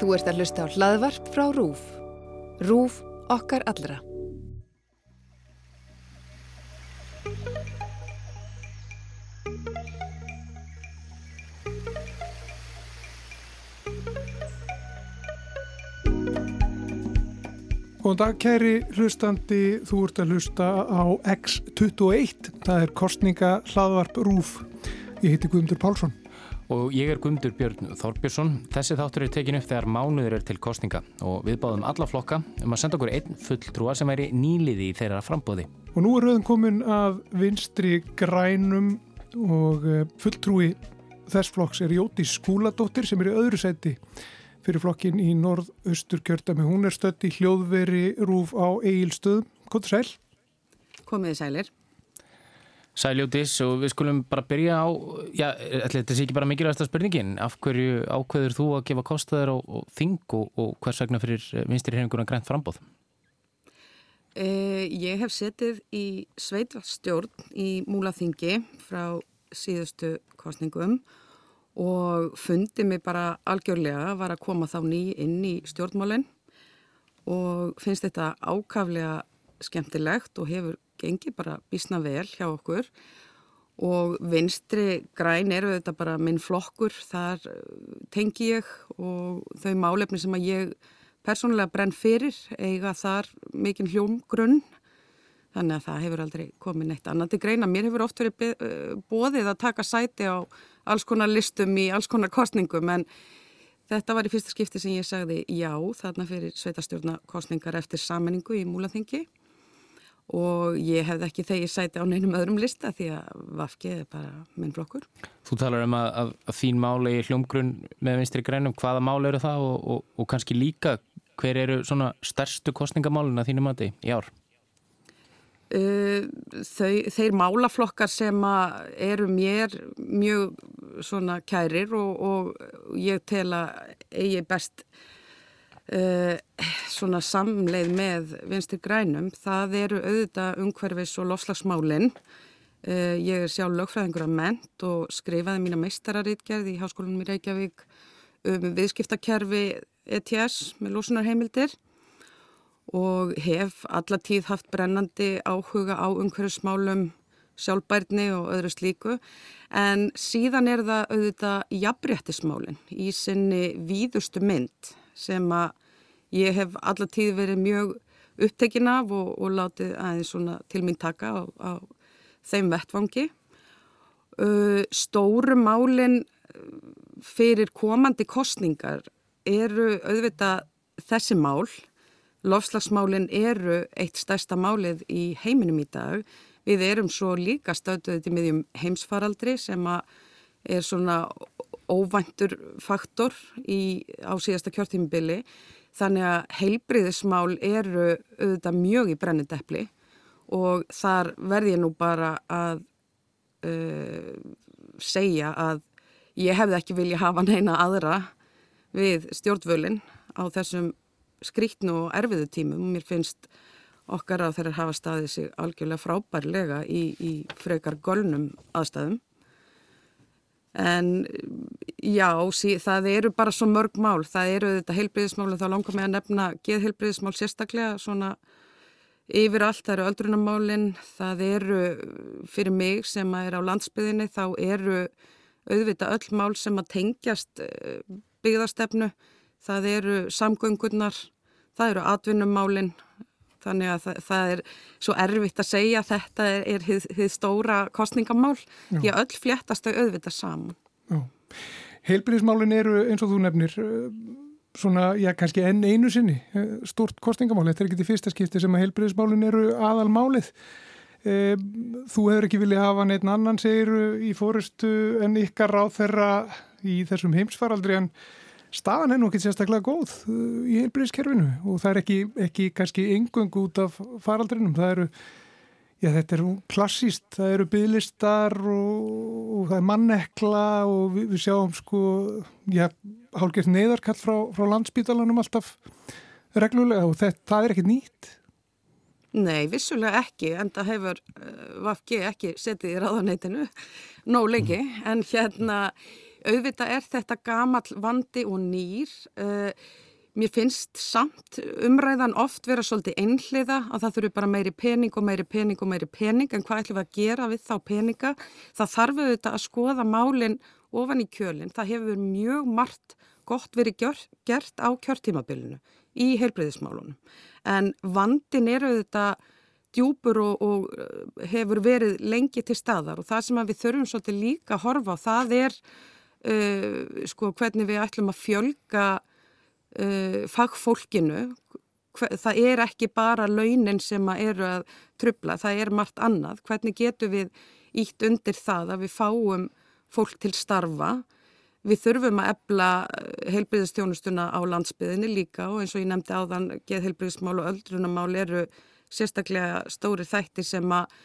Þú ert að hlusta á hlaðvarp frá RÚF. RÚF okkar allra. Góðan dag kæri hlustandi, þú ert að hlusta á X21, það er kostninga hlaðvarp RÚF. Ég heiti Guðmundur Pálsson. Og ég er Guðmundur Björn Þorbjörnsson. Þessi þáttur er tekin upp þegar mánuður er til kostninga og við báðum alla flokka um að senda okkur einn fulltrúa sem væri nýliði í þeirra frambóði. Og nú er rauðin komin að vinstri grænum og eh, fulltrúi þess flokks er Jóti Skúladóttir sem er í öðru seti fyrir flokkin í norð-austur kjörtami. Hún er stött í hljóðveri rúf á Egilstöðum. Kvotur sæl? Komiði sælir. Sæljótis og við skulum bara byrja á, já, þetta sé ekki bara mikilvægast að spurningin, af hverju ákveður þú að gefa kostaður og, og þing og, og hvers vegna fyrir vinstri hefinguna grænt frambóð? Eh, ég hef setið í sveitvastjórn í Múlaþingi frá síðustu kostningum og fundið mig bara algjörlega var að koma þá ný inn í stjórnmálinn og finnst þetta ákaflega skemmtilegt og hefur gengið bara bísna vel hjá okkur. Og vinstri græn eru þetta bara minn flokkur, þar tengi ég og þau málefni sem að ég persónulega brenn fyrir eiga þar mikinn hljómgrunn. Þannig að það hefur aldrei komið neitt annað til greina. Mér hefur oft verið bóðið að taka sæti á alls konar listum í alls konar kostningum en þetta var í fyrsta skipti sem ég sagði já þarna fyrir sveitastjórna kostningar eftir sammenningu í Múlaþingi og ég hefði ekki þegi sæti á neinum öðrum lista því að Vafki er bara minn flokkur. Þú talar um að, að, að þín máli í hljómgrunn með vinstri grænum, hvaða máli eru það og, og, og kannski líka hver eru svona stærstu kostningamálina þínu mati í ár? Uh, þau, þeir málaflokkar sem eru mér mjög svona kærir og, og ég tel að eigi best svona samleið með vinstir grænum, það eru auðvitað umhverfis og lofslagsmálinn. Uh, ég er sjálf lögfræðingur af ment og skrifaði mína meistararítgerð í Háskólanum í Reykjavík um viðskiptakerfi ETS með lósunarheimildir og hef alla tíð haft brennandi áhuga á umhverfsmálum, sjálfbærni og öðru slíku en síðan er það auðvitað jafnréttismálinn í sinni víðustu mynd sem að ég hef alla tíð verið mjög upptekin af og, og látið aðeins svona til mín taka á, á þeim vettvangi. Stóru málinn fyrir komandi kostningar eru auðvitað þessi mál Lofslagsmálinn eru eitt stærsta málið í heiminum í dag. Við erum svo líka stöðuðið til miðjum heimsfaraldri sem er svona óvæntur faktor í, á síðasta kjörtímibili. Þannig að heilbriðismál eru auðvitað mjög í brennindepli og þar verð ég nú bara að uh, segja að ég hefði ekki vilja hafa neina aðra við stjórnvölinn á þessum skrítnu og erfiðu tímum. Mér finnst okkar að þeirra hafa staðið sig algjörlega frábærlega í, í frekar golnum aðstæðum. En já, sí, það eru bara svo mörg mál. Það eru þetta heilbriðismál og þá langar mig að nefna geðheilbriðismál sérstaklega svona yfir allt. Það eru öldrunamálinn, það eru fyrir mig sem er á landsbyðinni, þá eru auðvitað öll mál sem að tengjast eh, byggðarstefnu það eru samgöngurnar, það eru atvinnumálinn, þannig að það, það er svo erfitt að segja að þetta er, er hið, hið stóra kostningamál, Já. því að öll fléttast þau auðvitað saman. Heilbríðismálinn eru eins og þú nefnir eh, svona, já kannski enn einu sinni eh, stort kostningamál, þetta er ekki því fyrsta skipti sem að heilbríðismálinn eru aðalmálið. Eh, þú hefur ekki viljað hafa neitt annan segir í fórustu en ykkar ráð þeirra í þessum heimsfaraldri en staðan er nú ekki sérstaklega góð uh, í heilbríðiskerfinu og það er ekki, ekki kannski yngung út af faraldrinum. Það eru, já þetta er klassíst, það eru bygglistar og, og það er mannekla og við, við sjáum sko, já, hálfgeft neyðarkall frá, frá landsbítalanum alltaf reglulega og það, það er ekki nýtt. Nei, vissulega ekki, en það hefur uh, Vafki ekki setið í ráðanætinu nóg lengi, en hérna auðvitað er þetta gamal vandi og nýr. Uh, mér finnst samt umræðan oft vera svolítið einhliða að það þurfi bara meiri pening og meiri pening og meiri pening en hvað ætlum við að gera við þá peninga? Það þarf auðvitað að skoða málinn ofan í kjölinn. Það hefur mjög margt gott verið gert á kjörtímabilinu í heilbreyðismálunum. En vandin er auðvitað djúpur og, og uh, hefur verið lengi til staðar og það sem við þurfum svolítið líka að horfa á það er uh, sko hvernig við ætlum að fjölga uh, fagfólkinu. Það er ekki bara launin sem eru að trubla, það er margt annað. Hvernig getur við ítt undir það að við fáum fólk til starfa Við þurfum að ebla eh, heilbriðistjónustuna á landsbyðinni líka og eins og ég nefndi áðan geð heilbriðismál og öldrunamál eru sérstaklega stóri þætti sem að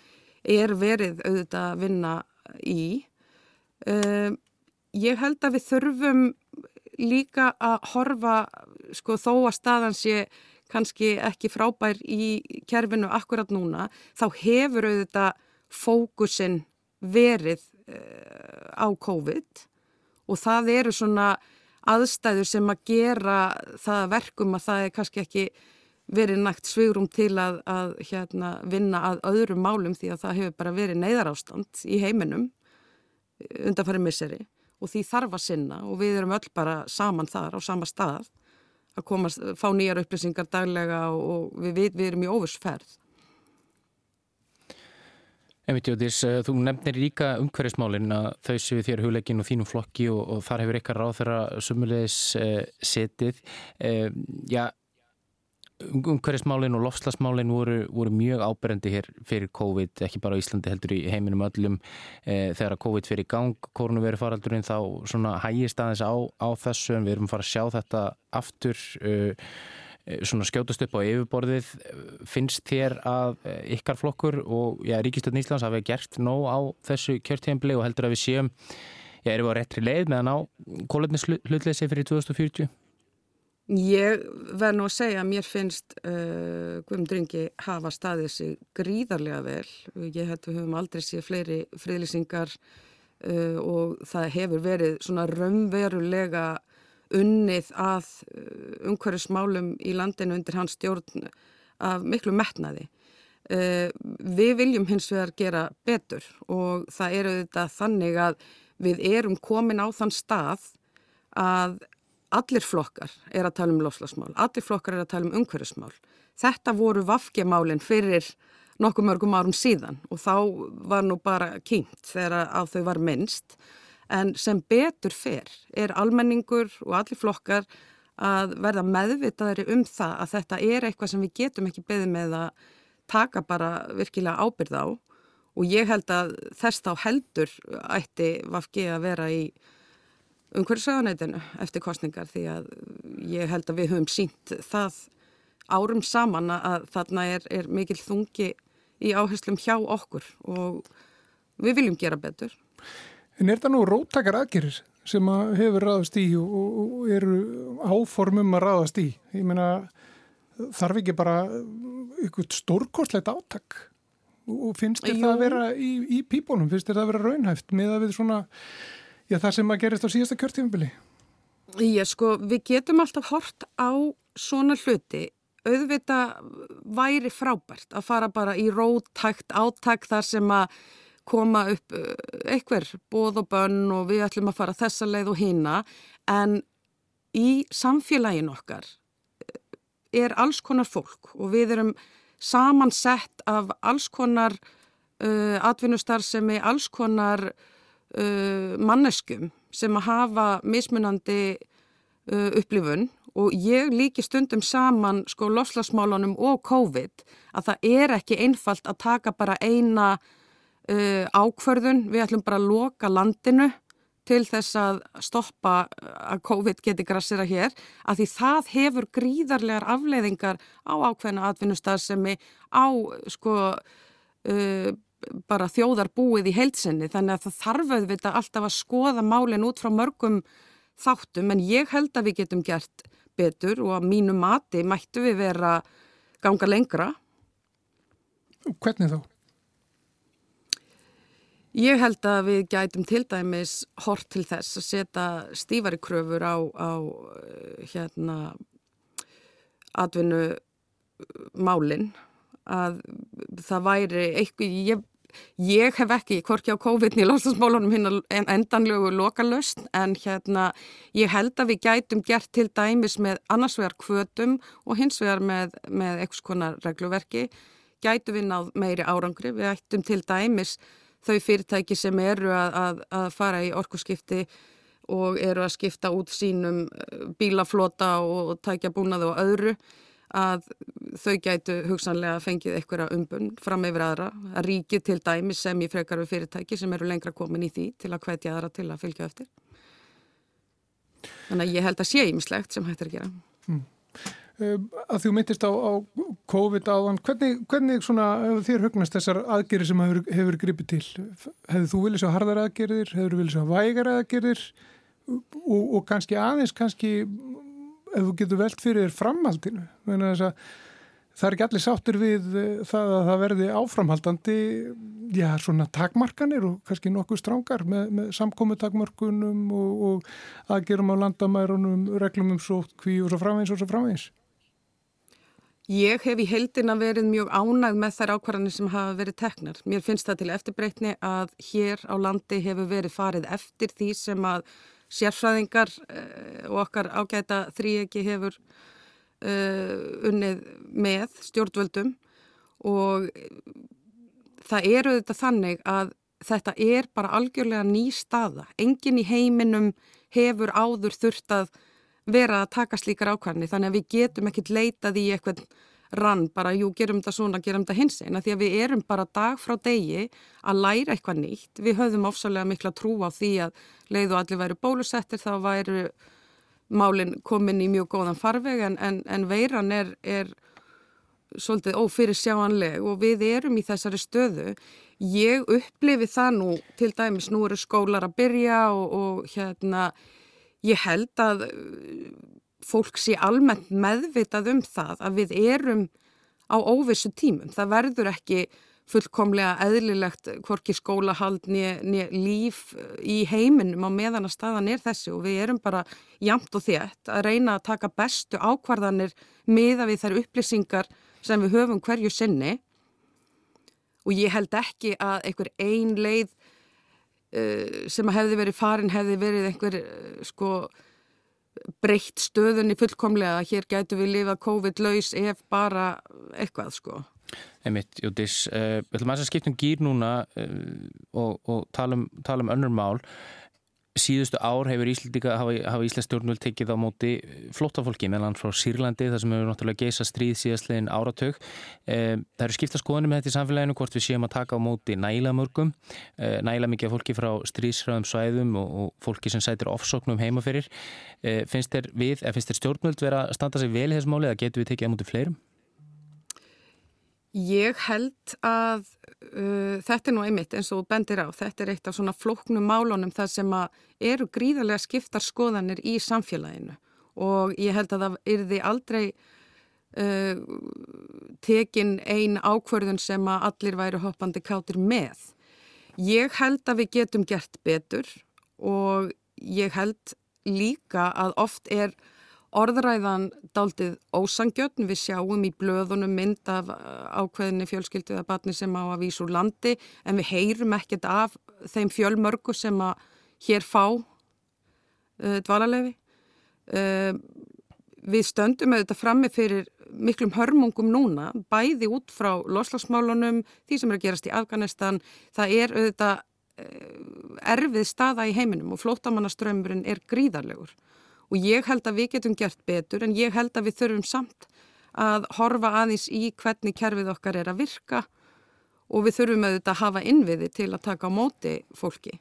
er verið auðvitað að vinna í. Uh, ég held að við þurfum líka að horfa sko þó að staðan sé kannski ekki frábær í kerfinu akkurat núna þá hefur auðvitað fókusin verið uh, á COVID og það eru svona aðstæður sem að gera það verkum að það er kannski ekki verið nægt svigrum til að, að hérna, vinna að öðrum málum því að það hefur bara verið neyðarástand í heiminum undanfæri misseri og því þarf að sinna og við erum öll bara saman þar á sama stað að komast, fá nýjar upplýsingar daglega og við, við, við erum í óvursferð. Emitjóðis, eh, þú nefnir líka umhverfismálinn að þau séu þér hugleikin og þínum flokki og, og þar hefur ykkar ráð þeirra sumulegis eh, setið. Eh, já, umhverfismálinn og lofslagsmálinn voru, voru mjög áberendi hér fyrir COVID, ekki bara á Íslandi heldur í heiminum öllum. Eh, þegar COVID fyrir gang, koronaviru faraldurinn þá svona hægist aðeins á, á þessu en við erum fara að sjá þetta aftur Eh, svona skjótast upp á yfirborðið finnst þér að ykkar flokkur og já, Ríkistöldn Íslands hafi gert nóg á þessu kjörtíðanbli og heldur að við séum, já, erum við á réttri leið meðan á kólöfnis hlutleysi fyrir 2040? Ég verð nú að segja að mér finnst uh, Guðmundringi hafa staðið sig gríðarlega vel. Ég held við höfum aldrei séð fleiri friðlýsingar uh, og það hefur verið svona raunverulega unnið að uh, umhverfismálum í landinu undir hans stjórn af miklu metnaði. Við viljum hins vegar gera betur og það eru þetta þannig að við erum komin á þann stað að allir flokkar er að tala um lofslagsmál, allir flokkar er að tala um umhverfismál. Þetta voru vafkjamálinn fyrir nokkuð mörgum árum síðan og þá var nú bara kynnt þegar á þau var minnst en sem betur fer er almenningur og allir flokkar að verða meðvitaðri um það að þetta er eitthvað sem við getum ekki beðið með að taka bara virkilega ábyrð á og ég held að þess þá heldur ætti Vafgi að vera í umhverjusöðunætinu eftir kostningar því að ég held að við höfum sínt það árum saman að þarna er, er mikil þungi í áherslum hjá okkur og við viljum gera betur. En er það nú róttakar aðgerir sem að hefur ráðast í og, eru áformum að ráðast í? Ég meina, þarf ekki bara ykkur stórkorslegt áttak og finnst það að vera í, í pípunum, finnst það að vera raunhæft með að við svona, já það sem að gerist á síðasta kjörtífambili? Já sko, við getum alltaf hort á svona hluti auðvita væri frábært að fara bara í róttækt áttak þar sem að koma upp eh, eitthver bóð og bönn og við ætlum að fara þessa leið og hýna en í samfélagin okkar eh, er alls konar fólk og við erum samansett af alls konar uh, atvinnustarfsemi, alls konar uh, manneskum sem að hafa mismunandi uh, upplifun og ég líki stundum saman sko lofslagsmálunum og COVID að það er ekki einfalt að taka bara eina uh, ákverðun, við ætlum bara að loka landinu til þess að stoppa að COVID geti grassira hér, að því það hefur gríðarlegar afleiðingar á ákveðna atvinnustarðsemi á sko uh, bara þjóðar búið í heilsinni, þannig að það þarf auðvitað alltaf að skoða málinn út frá mörgum þáttum, en ég held að við getum gert betur og að mínu mati mættu við vera ganga lengra. Hvernig þá? Ég held að við gætum til dæmis hort til þess að setja stífari kröfur á, á hérna atvinnu málinn að það væri eitthvað, ég, ég hef ekki, hvorki á COVID-19 í lostasmálunum hinn endanlegu lokalöst en hérna ég held að við gætum gert til dæmis með annars vegar kvötum og hins vegar með, með eitthvað konar regluverki. Gætu við náð meiri árangri, við ættum til dæmis þau fyrirtæki sem eru að, að, að fara í orkuskipti og eru að skipta út sínum eh, bílaflota og, og tækja búnaðu og öðru að þau gætu hugsanlega fengið einhverja umbun fram yfir aðra, að ríki til dæmi sem í frekar við fyrirtæki sem eru lengra komin í því til að hvetja aðra til að fylgja eftir. Þannig að ég held að sé ímislegt sem hættir að gera. Mm. Að þú myndist á, á COVID áðan, hvernig, hvernig svona, þér hugnast þessar aðgerir sem hefur, hefur gripið til? Hefur þú viljað sjá hardar aðgerir, hefur þú viljað sjá vægar aðgerir og, og kannski aðeins kannski ef þú getur velt fyrir framhaldinu að, það er ekki allir sáttur við eh, það að það verði áframhaldandi já, svona takmarkanir og kannski nokkuð strángar með, með samkomi takmarkunum og, og aðgerum á landamærunum, reglum um svo kví og svo framveins og svo framveins Ég hef í heldina verið mjög ánægð með þær ákvarðanir sem hafa verið teknar. Mér finnst það til eftirbreytni að hér á landi hefur verið farið eftir því sem að sérfræðingar uh, og okkar ágæta þrýegi hefur uh, unnið með stjórnvöldum og það eru þetta þannig að þetta er bara algjörlega ný staða. Engin í heiminum hefur áður þurft að vera að taka slíkar ákvarni þannig að við getum ekkit leitað í eitthvað rann bara, jú, gerum þetta svona, gerum þetta hins eina því að við erum bara dag frá degi að læra eitthvað nýtt. Við höfðum ofsalega mikla trú á því að leið og allir væri bólusettir þá væri málinn komin í mjög góðan farveg en, en, en veiran er, er svolítið ófyrir sjáanleg og við erum í þessari stöðu. Ég upplifi það nú, til dæmis nú eru skólar að byrja og, og hérna ég held að fólk sé almennt meðvitað um það að við erum á óvissu tímum. Það verður ekki fullkomlega eðlilegt hvorki skólahald niður líf uh, í heiminum á meðan að staðan er þessi og við erum bara jamt og þétt að reyna að taka bestu ákvarðanir miða við þær upplýsingar sem við höfum hverju sinni og ég held ekki að einhver ein leið Eh, sem hefði verið farin hefði verið einhver eh, sko breytt stöðunni fullkomlega að hér gætu við lifa COVID-laus ef bara eitthvað sko. Emitt, Jódís, uh, við ætlum að skiptum gýr núna uh, og, og tala um, um önnur mál síðustu ár hefur Íslandika, hafa, hafa Íslands stjórnvöld tekið á móti flottafólki meðan frá Sýrlandi þar sem hefur náttúrulega geisa stríð síðastlegin áratug. Eh, það eru skipta skoðanum með þetta í samfélaginu hvort við séum að taka á móti næla mörgum, eh, næla mikið fólki frá stríðsröðum svæðum og, og fólki sem sætir ofsóknum heimaferir. Eh, finnst þér við, eða finnst þér stjórnvöld vera að standa sig vel í þessu máli eða getur við tekið á móti fleirum? Ég held að uh, þetta er nú einmitt eins og bendir á, þetta er eitt af svona flóknum málunum þar sem að eru gríðarlega skiptar skoðanir í samfélaginu og ég held að það yrði aldrei uh, tekin ein ákverðun sem að allir væri hoppandi kátir með. Ég held að við getum gert betur og ég held líka að oft er orðræðan daldið ósangjötn, við sjáum í blöðunum mynd af uh, ákveðinni fjölskyldu eða batni sem á að vísa úr landi en við heyrum ekkert af þeim fjölmörgu sem að hér fá uh, dvalarlefi. Uh, við stöndum auðvitað frammi fyrir miklum hörmungum núna, bæði út frá loslagsmálunum, því sem er að gerast í Afganistan, það er auðvitað uh, erfið staða í heiminum og flótamannaströmmurinn er gríðarlegur og ég held að við getum gert betur en ég held að við þurfum samt að horfa aðeins í hvernig kerfið okkar er að virka og við þurfum auðvitað að hafa innviði til að taka á móti fólki.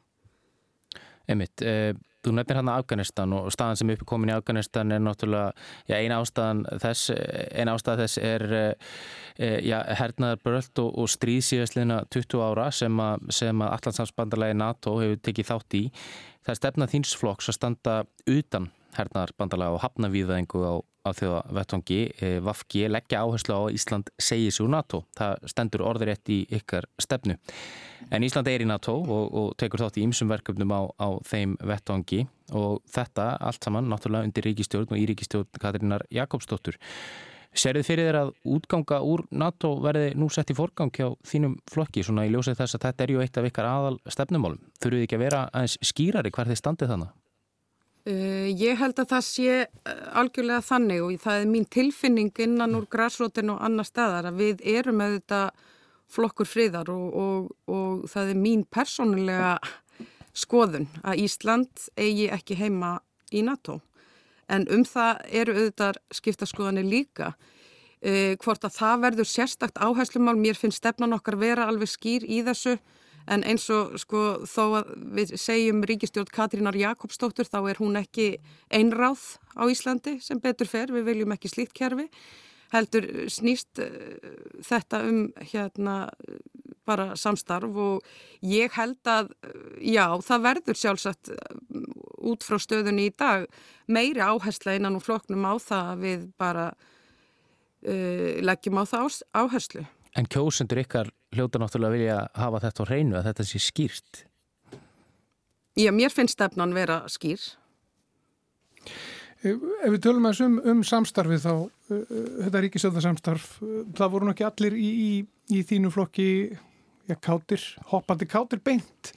Emit, eh, þú nefnir hann að Afganistan og staðan sem er uppi komin í Afganistan er náttúrulega, já, eina ástæðan þess, eina ástæðan þess er eh, já, hernaðar bröld og, og stríðsíðasliðna 20 ára sem að, sem að Allandshamnsbandarlegi NATO hefur tekið þátt í. Það er stefnað þínsflokks að standa utan hernaðarbandalega og hafnavíðaðingu á, á þjóða vettvangi eh, Vafgi leggja áherslu á að Ísland segi sér NATO. Það stendur orðirétt í ykkar stefnu. En Ísland er í NATO og, og tekur þátt í ymsum verkefnum á, á þeim vettvangi og þetta allt saman náttúrulega undir ríkistjórn og í ríkistjórn Katrínar Jakobsdóttur. Serið fyrir þér að útganga úr NATO verði nú sett í forgang hjá þínum flokki svona í ljósið þess að þetta er ju eitt af ykkar aðal stefnumálum. Þurfuð ekki að vera aðeins skýrari hver þið standið þannig? Uh, ég held að það sé uh, algjörlega þannig og það er mín tilfinning innan úr græsrótin og annar staðar að við erum með þetta flokkur friðar og, og, og það er mín persónulega skoðun að Ísland eigi ekki heima í NATO en um það eru auðvitað skiptaskoðanir líka. E, hvort að það verður sérstakt áherslumál, mér finnst stefnan okkar vera alveg skýr í þessu en eins og sko þó að við segjum ríkistjórn Katrínar Jakobsdóttur þá er hún ekki einráð á Íslandi sem betur fer, við viljum ekki slíkt kerfi heldur snýst uh, þetta um hérna bara samstarf og ég held að já, það verður sjálfsagt út frá stöðunni í dag meiri áhersla innan úr floknum á það að við bara uh, leggjum á það áherslu. En kjósendur ykkar hljóta náttúrulega vilja hafa þetta á hreinu að þetta sé skýrt? Já, mér finnst stefnan vera skýr. Ef við tölum að um, um samstarfið þá, uh, þetta ríkisjóðarsamstarf, uh, það voru nokkið allir í, í, í þínu flokki ja, kátir, hoppandi kátir beint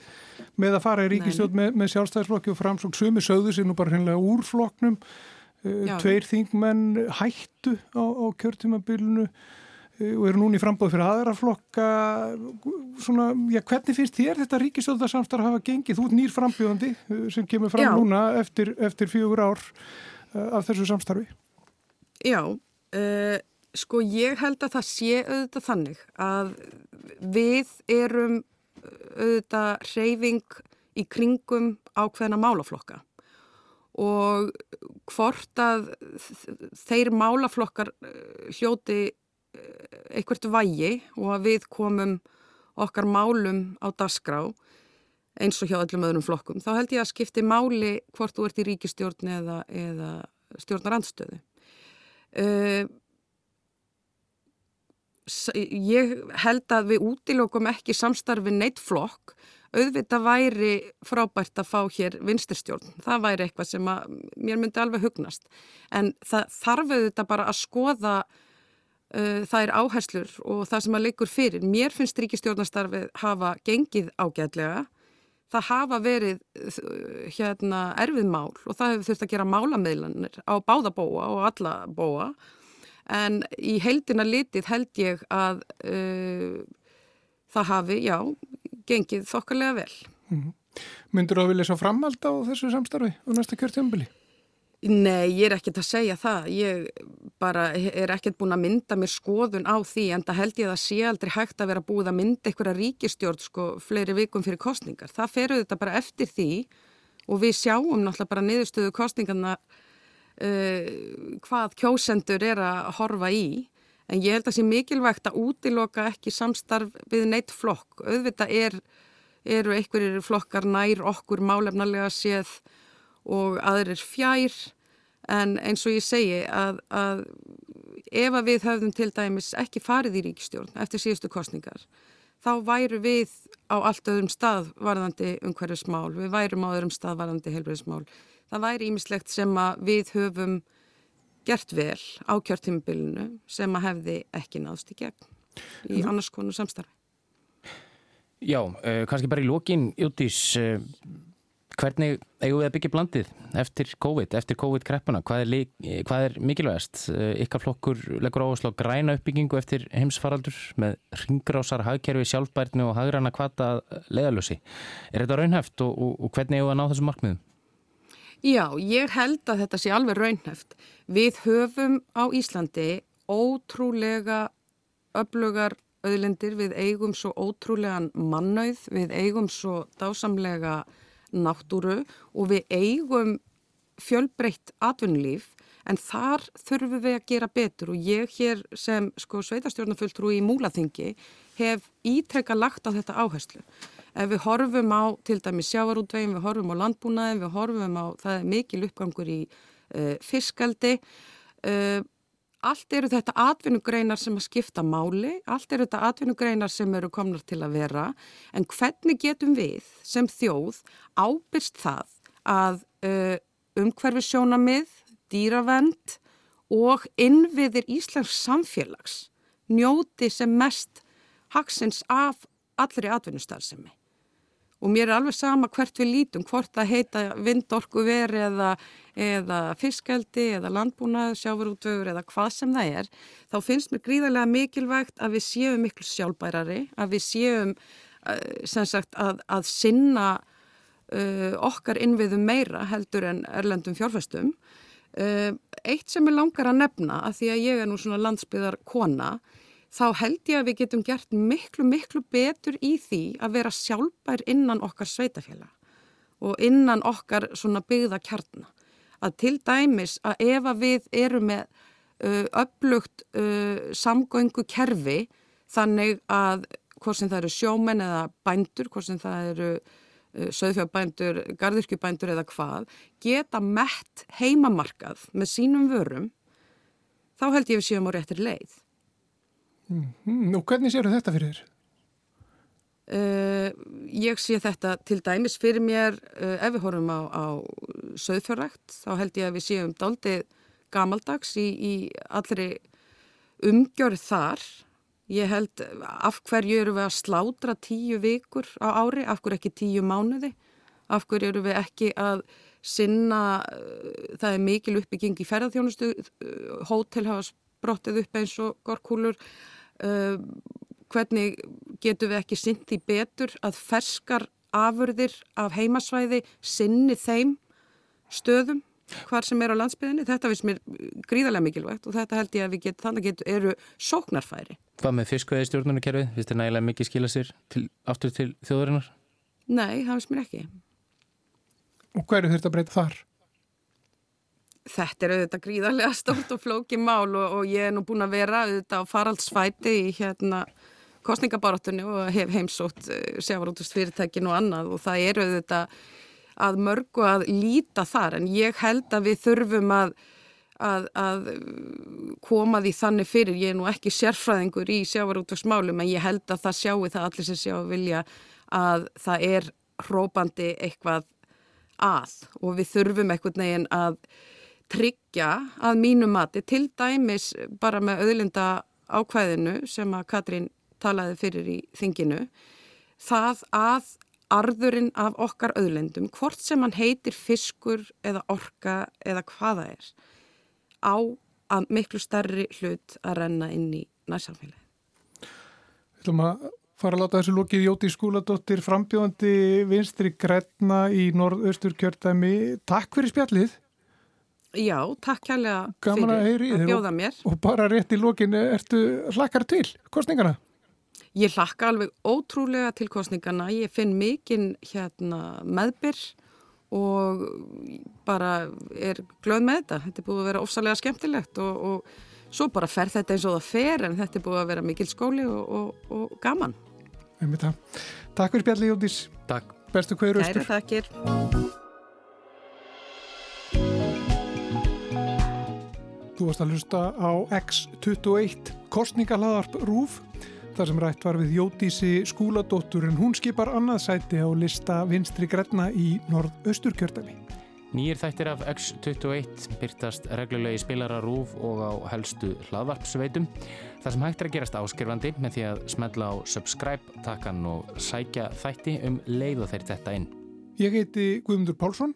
með að fara í ríkistjóð með, með sjálfstæðisflokki og framsók sumi sögðu sér nú bara hennilega úr flokknum. Uh, tveir þingmenn hættu á, á kjörtímabilinu og eru núni frambóð fyrir aðra flokka svona, já, hvernig finnst þér þetta ríkistjóðarsamstarf hafa gengið? Ert nýr frambjóðandi uh, sem kemur fram já. núna eftir, eftir fjögur ár uh, af þessu samstarfi Já, uh, sko ég held að það sé auðvitað þannig að við erum auðvitað reyfing í kringum ákveðna málaflokka og hvort að þeir málaflokkar eh, hljóti eh, einhvert vægi og að við komum okkar málum á dasgrá eins og hjá öllum öðrum flokkum, þá held ég að skipti máli hvort þú ert í ríkistjórn eða, eða stjórnarandstöðu. Uh, ég held að við útilokum ekki samstarfi neitt flokk auðvitað væri frábært að fá hér vinstirstjórn. Það væri eitthvað sem mér myndi alveg hugnast. En það þarf auðvitað bara að skoða uh, þær áherslur og það sem að leikur fyrir. Mér finnst ríkistjórnastarfið hafa gengið ágætlega. Það hafa verið uh, hérna, erfið mál og það hefur þurft að gera málameðlanir á báða bóa og alla bóa en í heldina litið held ég að uh, það hafi, já, gengið þokkarlega vel. Mm -hmm. Myndur þú að vilja svo framhald á þessu samstarfi á næsta kjörtjömbili? Nei, ég er ekkert að segja það. Ég bara er ekkert búin að mynda mér skoðun á því en það held ég að sé aldrei hægt að vera búið að mynda einhverja ríkistjórn sko fleiri vikum fyrir kostningar. Það feruð þetta bara eftir því og við sjáum náttúrulega bara niðurstöðu kostningarna uh, hvað kjósendur er að horfa í en ég held að það sé mikilvægt að útiloka ekki samstarf við neitt flokk. Auðvitað er, eru einhverjir flokkar nær okkur málefnarlega séð og aðrir fjær en eins og ég segi að, að ef að við höfðum til dæmis ekki farið í ríkistjórn eftir síðustu kostningar þá væru við á allt öðrum stað varðandi umhverfismál, við værum á öðrum stað varðandi helbriðismál það væri ímislegt sem að við höfum gert vel á kjörtímubilinu sem að hefði ekki náðst í gegn í mhm. annars konu samstarfi. Já, uh, kannski bara í lókin, Jútís, uh, hvernig eigum við að byggja blandið eftir COVID, eftir COVID-kreppuna? Hvað er, hvað er mikilvægast? Uh, ykkar flokkur leggur áherslu á græna uppbyggingu eftir heimsfaraldur með ringrásar, hagkerfi, sjálfbærni og hagræna kvata leðalösi. Er þetta raunhæft og, og, og hvernig eigum við að ná þessum markmiðum? Já, ég held að þetta sé alveg raunhæft. Við höfum á Íslandi ótrúlega öflugar auðlendir, við eigum svo ótrúlegan mannauð, við eigum svo dásamlega náttúru og við eigum fjölbreytt atvinnulíf en þar þurfum við að gera betur. Og ég hér sem sko sveitastjórnafulltrú í Múlaþingi hef ítrekka lagt á þetta áherslu. Ef við horfum á til dæmi sjávarútvegin, við horfum á landbúnaðin, við horfum á, það er mikil uppgangur í uh, fiskaldi, Uh, allt eru þetta atvinnugreinar sem að skipta máli, allt eru þetta atvinnugreinar sem eru komnar til að vera, en hvernig getum við sem þjóð ábyrst það að uh, umhverfi sjónamið, dýravend og innviðir Íslands samfélags njóti sem mest haksins af allri atvinnustarðsemi og mér er alveg sama hvert við lítum, hvort það heita vindorku veri eða, eða fiskeldi eða landbúnað, sjávarútvögur eða hvað sem það er, þá finnst mér gríðarlega mikilvægt að við séum miklu sjálfbærari, að við séum uh, sem sagt að, að sinna uh, okkar innviðum meira heldur en erlendum fjárfæstum. Uh, eitt sem ég langar að nefna, að því að ég er nú svona landsbyðar kona, þá held ég að við getum gert miklu, miklu betur í því að vera sjálfbær innan okkar sveitafélag og innan okkar svona byggða kjartna. Að til dæmis að ef að við erum með uh, upplugt uh, samgöngu kerfi þannig að hvort sem það eru sjómenn eða bændur, hvort sem það eru uh, söðfjárbændur, gardirkjubændur eða hvað, geta mett heimamarkað með sínum vörum, þá held ég við séum á réttir leið. Mm, og hvernig séu þetta fyrir þér? Uh, ég sé þetta til dæmis fyrir mér uh, ef við horfum á, á söðfjörrækt þá held ég að við séum daldið gamaldags í, í allri umgjörð þar. Ég held af hverju eru við að slátra tíu vikur á ári? Af hverju ekki tíu mánuði? Af hverju eru við ekki að sinna uh, það er mikil uppbygging í ferðarþjónustu hótel hafa sprottið upp eins og gorkúlur uh, hvernig getum við ekki syndi betur að ferskar afurðir af heimasvæði sinni þeim stöðum hvar sem er á landsbyðinni. Þetta finnst mér gríðarlega mikilvægt og þetta held ég að við getum, þannig getur, eru sóknarfæri. Hvað með fiskveði stjórnarkerfið? Fyrst er nægilega mikið skila sér til, aftur til þjóðarinnar? Nei, það finnst mér ekki. Og hverju þurft að breyta þar? Þetta er auðvitað gríðarlega stórt og flókið mál og, og ég er nú búin að vera auðvitað á faraldsfæti í hérna kostningabarátunni og hef heimsótt eh, sjávarútust fyrirtækin og annað og það er auðvitað að mörgu að líta þar. En ég held að við þurfum að, að, að koma því þannig fyrir, ég er nú ekki sérfræðingur í sjávarútusmálum en ég held að það sjáu það allir sem sjá vilja að það er hrópandi eitthvað að. Og við þurfum eitthvað neginn að tryggja að mínu mati til dæmis bara með auðlinda ákvæðinu sem að Katrín talaði fyrir í þinginu það að arðurinn af okkar auðlendum, hvort sem hann heitir fiskur eða orka eða hvaða er, á að miklu starri hlut að renna inn í næsamfélagi. Við ætlum að fara að láta þessu lókið Jóti Skúladóttir frambjóðandi vinstri græna í norðaustur kjörtæmi. Takk fyrir spjallið. Já, takk kærlega fyrir að, að bjóða mér. Og, og bara rétt í lókinu, ertu hlakkar til kostningana? Ég hlakka alveg ótrúlega til kostningana. Ég finn mikinn hérna, meðbyr og bara er glöð með þetta. Þetta er búið að vera ofsalega skemmtilegt og, og svo bara fer þetta eins og það fer en þetta er búið að vera mikil skóli og, og, og gaman. Takk fyrir spjalli Jótís. Takk. Bestu hverju östur. Kæri takkir. Þú varst að hlusta á X21 kostningahlaðarp RÚF þar sem rætt var við Jótísi skúladóttur en hún skipar annað sæti á lista vinstri græna í norð-austurkjörðami. Nýjir þættir af X21 byrtast reglulegi spilara RÚF og á helstu hlaðvarpsveitum þar sem hægt er að gerast áskrifandi með því að smetla á subscribe takkan og sækja þætti um leið og þeir þetta inn. Ég heiti Guðmundur Pálsson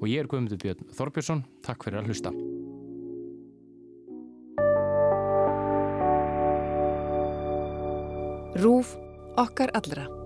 og ég er Guðmundur Björn Þorbjörnsson. Takk fyrir að hlusta. Rúf okkar allra.